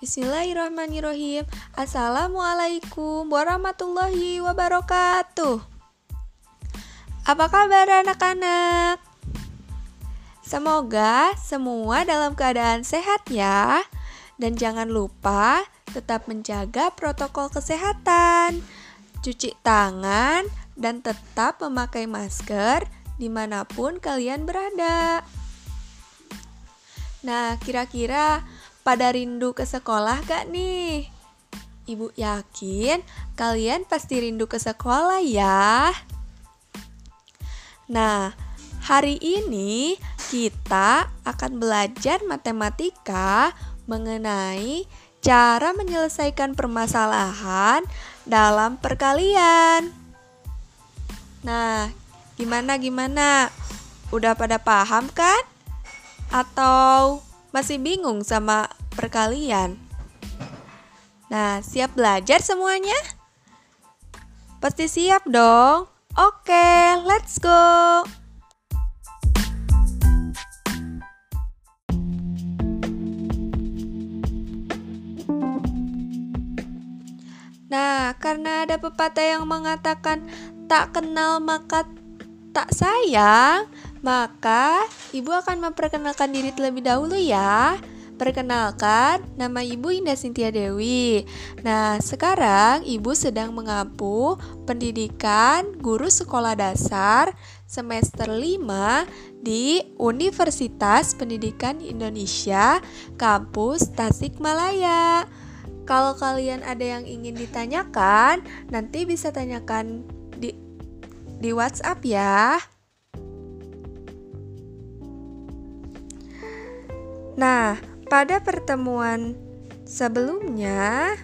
Bismillahirrahmanirrahim. Assalamualaikum warahmatullahi wabarakatuh. Apa kabar anak-anak? Semoga semua dalam keadaan sehat ya. Dan jangan lupa tetap menjaga protokol kesehatan, cuci tangan, dan tetap memakai masker di mana pun kalian berada. Nah, kira-kira pada rindu ke sekolah gak nih? Ibu yakin kalian pasti rindu ke sekolah ya. Nah, hari ini kita akan belajar matematika mengenai cara menyelesaikan permasalahan dalam perkalian. Nah, gimana gimana? Udah pada paham kan? Atau masih bingung sama perkalian? Nah, siap belajar semuanya? Pasti siap dong. Oke, let's go. Nah, karena ada pepatah yang mengatakan tak kenal maka tak sayang, maka ibu akan memperkenalkan diri terlebih dahulu ya. Perkenalkan, nama ibu Indah Sintia Dewi. Nah, sekarang ibu sedang mengampu pendidikan guru sekolah dasar semester 5 di Universitas Pendidikan Indonesia, kampus Tasikmalaya. Kalau kalian ada yang ingin ditanyakan, nanti bisa tanyakan di di WhatsApp ya. Nah, pada pertemuan sebelumnya,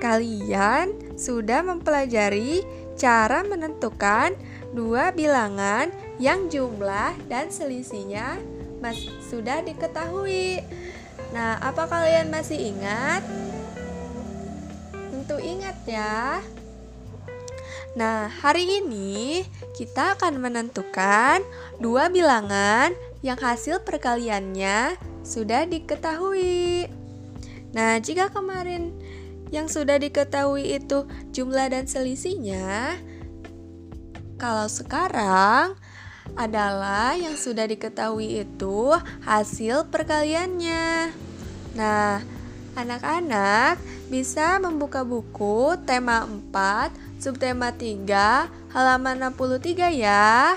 kalian sudah mempelajari cara menentukan dua bilangan yang jumlah dan selisihnya mas sudah diketahui. Nah, apa kalian masih ingat? Tentu ingat ya. Nah, hari ini kita akan menentukan dua bilangan yang hasil perkaliannya sudah diketahui. Nah, jika kemarin yang sudah diketahui itu jumlah dan selisihnya, kalau sekarang adalah yang sudah diketahui itu hasil perkaliannya. Nah, anak-anak bisa membuka buku tema 4 subtema 3, halaman 63 ya.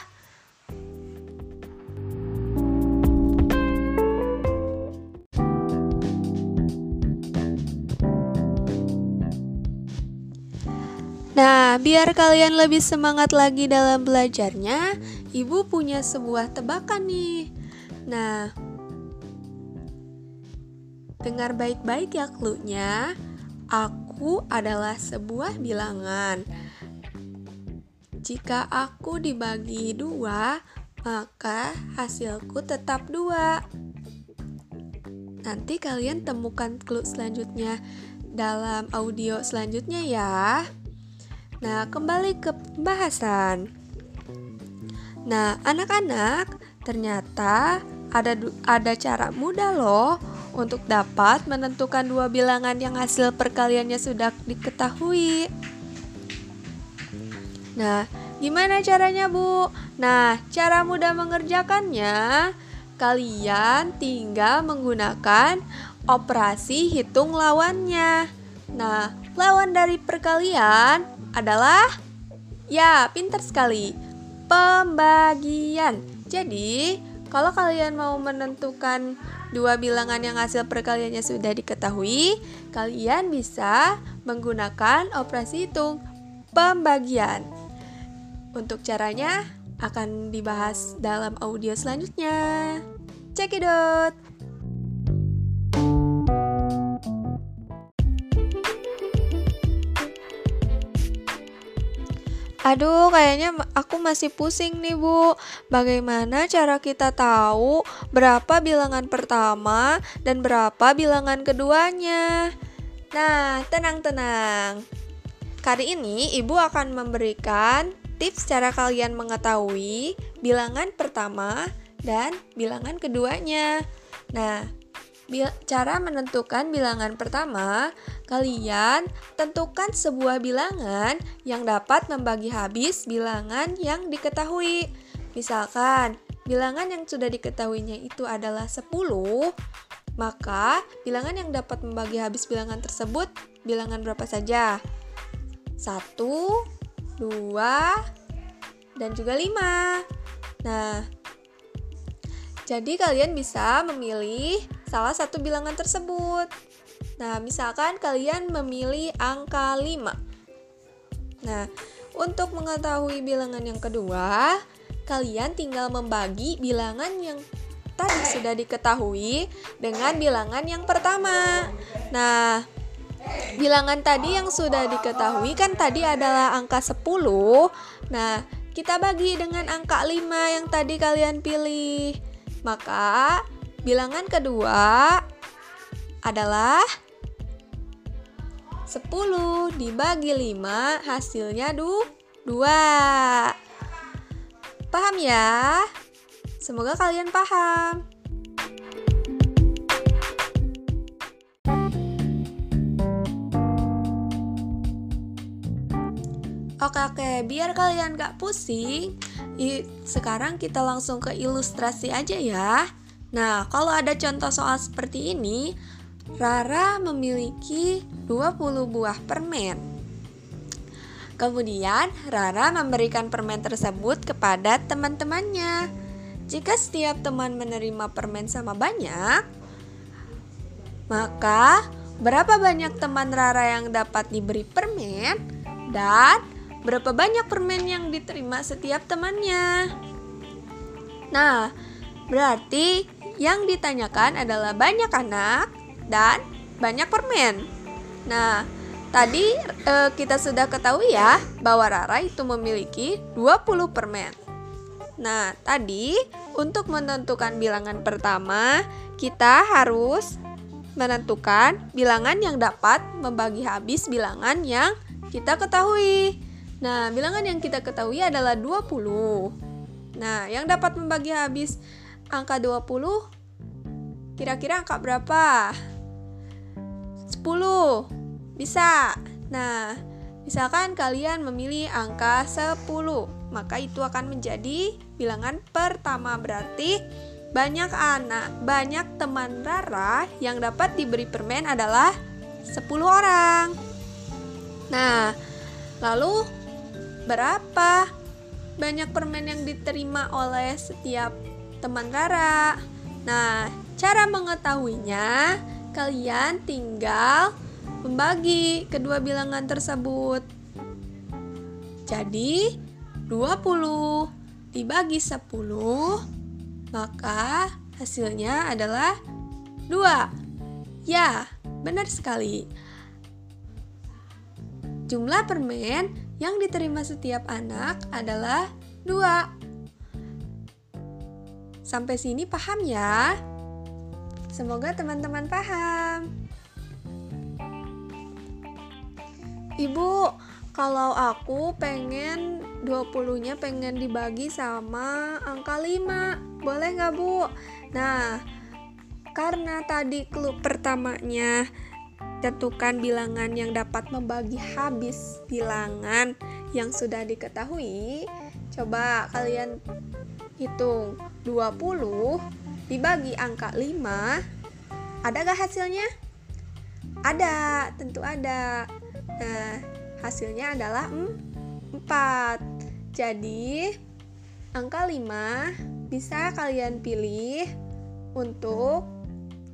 Nah, biar kalian lebih semangat lagi dalam belajarnya, Ibu punya sebuah tebakan nih. Nah, dengar baik-baik ya clue-nya. Aku adalah sebuah bilangan. Jika aku dibagi dua, maka hasilku tetap dua. Nanti kalian temukan clue selanjutnya dalam audio selanjutnya ya. Nah, kembali ke pembahasan. Nah, anak-anak, ternyata ada ada cara mudah loh untuk dapat menentukan dua bilangan yang hasil perkaliannya sudah diketahui. Nah, gimana caranya, Bu? Nah, cara mudah mengerjakannya, kalian tinggal menggunakan operasi hitung lawannya. Nah, lawan dari perkalian adalah ya, pintar sekali. Pembagian. Jadi, kalau kalian mau menentukan dua bilangan yang hasil perkaliannya sudah diketahui, kalian bisa menggunakan operasi hitung pembagian. Untuk caranya akan dibahas dalam audio selanjutnya. Cekidot! Aduh, kayaknya aku masih pusing nih, Bu. Bagaimana cara kita tahu berapa bilangan pertama dan berapa bilangan keduanya? Nah, tenang-tenang. Kali ini Ibu akan memberikan tips cara kalian mengetahui bilangan pertama dan bilangan keduanya. Nah, cara menentukan bilangan pertama, kalian tentukan sebuah bilangan yang dapat membagi habis bilangan yang diketahui. Misalkan, bilangan yang sudah diketahuinya itu adalah 10, maka bilangan yang dapat membagi habis bilangan tersebut bilangan berapa saja? 1, 2, dan juga 5. Nah, jadi kalian bisa memilih salah satu bilangan tersebut. Nah, misalkan kalian memilih angka 5. Nah, untuk mengetahui bilangan yang kedua, kalian tinggal membagi bilangan yang tadi sudah diketahui dengan bilangan yang pertama. Nah, bilangan tadi yang sudah diketahui kan tadi adalah angka 10. Nah, kita bagi dengan angka 5 yang tadi kalian pilih. Maka, Bilangan kedua adalah 10 dibagi 5 hasilnya 2. Paham ya? Semoga kalian paham. Oke oke, biar kalian gak pusing, sekarang kita langsung ke ilustrasi aja ya. Nah, kalau ada contoh soal seperti ini, Rara memiliki 20 buah permen. Kemudian, Rara memberikan permen tersebut kepada teman-temannya. Jika setiap teman menerima permen sama banyak, maka berapa banyak teman Rara yang dapat diberi permen dan berapa banyak permen yang diterima setiap temannya. Nah, berarti yang ditanyakan adalah banyak anak dan banyak permen. Nah, tadi e, kita sudah ketahui ya bahwa Rara itu memiliki 20 permen. Nah, tadi untuk menentukan bilangan pertama, kita harus menentukan bilangan yang dapat membagi habis bilangan yang kita ketahui. Nah, bilangan yang kita ketahui adalah 20. Nah, yang dapat membagi habis angka 20 kira-kira angka berapa? 10 bisa nah misalkan kalian memilih angka 10 maka itu akan menjadi bilangan pertama berarti banyak anak, banyak teman Rara yang dapat diberi permen adalah 10 orang. Nah, lalu berapa banyak permen yang diterima oleh setiap teman Rara. Nah, cara mengetahuinya, kalian tinggal membagi kedua bilangan tersebut. Jadi, 20 dibagi 10, maka hasilnya adalah 2. Ya, benar sekali. Jumlah permen yang diterima setiap anak adalah 2. Sampai sini paham ya? Semoga teman-teman paham. Ibu, kalau aku pengen 20-nya pengen dibagi sama angka 5. Boleh nggak, Bu? Nah, karena tadi klub pertamanya tentukan bilangan yang dapat membagi habis bilangan yang sudah diketahui. Coba kalian hitung 20 dibagi angka 5 ada gak hasilnya? Ada, tentu ada. Nah, hasilnya adalah 4 Jadi, angka 5 bisa kalian pilih untuk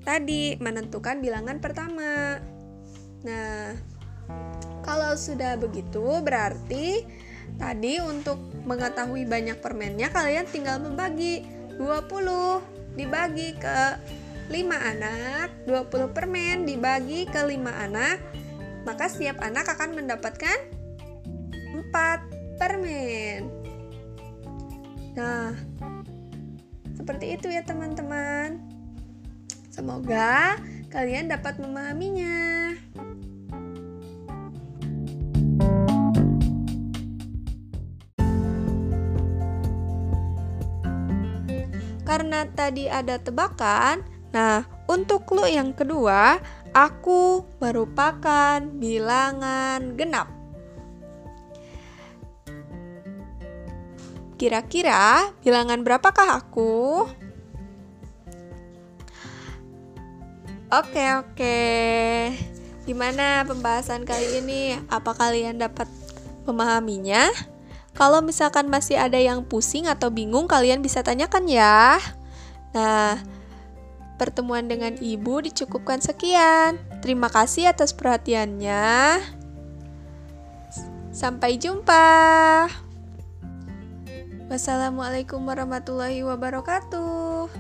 tadi menentukan bilangan pertama. Nah, kalau sudah begitu berarti tadi untuk mengetahui banyak permennya kalian tinggal membagi 20 dibagi ke 5 anak 20 permen dibagi ke 5 anak maka setiap anak akan mendapatkan 4 permen. Nah seperti itu ya teman-teman. Semoga kalian dapat memahaminya Karena tadi ada tebakan, nah Untuk clue yang kedua, aku merupakan bilangan genap. Kira-kira bilangan berapakah aku? Oke, oke. Gimana pembahasan kali ini? Apa kalian dapat memahaminya? Kalau misalkan masih ada yang pusing atau bingung, kalian bisa tanyakan ya. Nah, pertemuan dengan ibu dicukupkan sekian. Terima kasih atas perhatiannya. Sampai jumpa. Wassalamualaikum warahmatullahi wabarakatuh.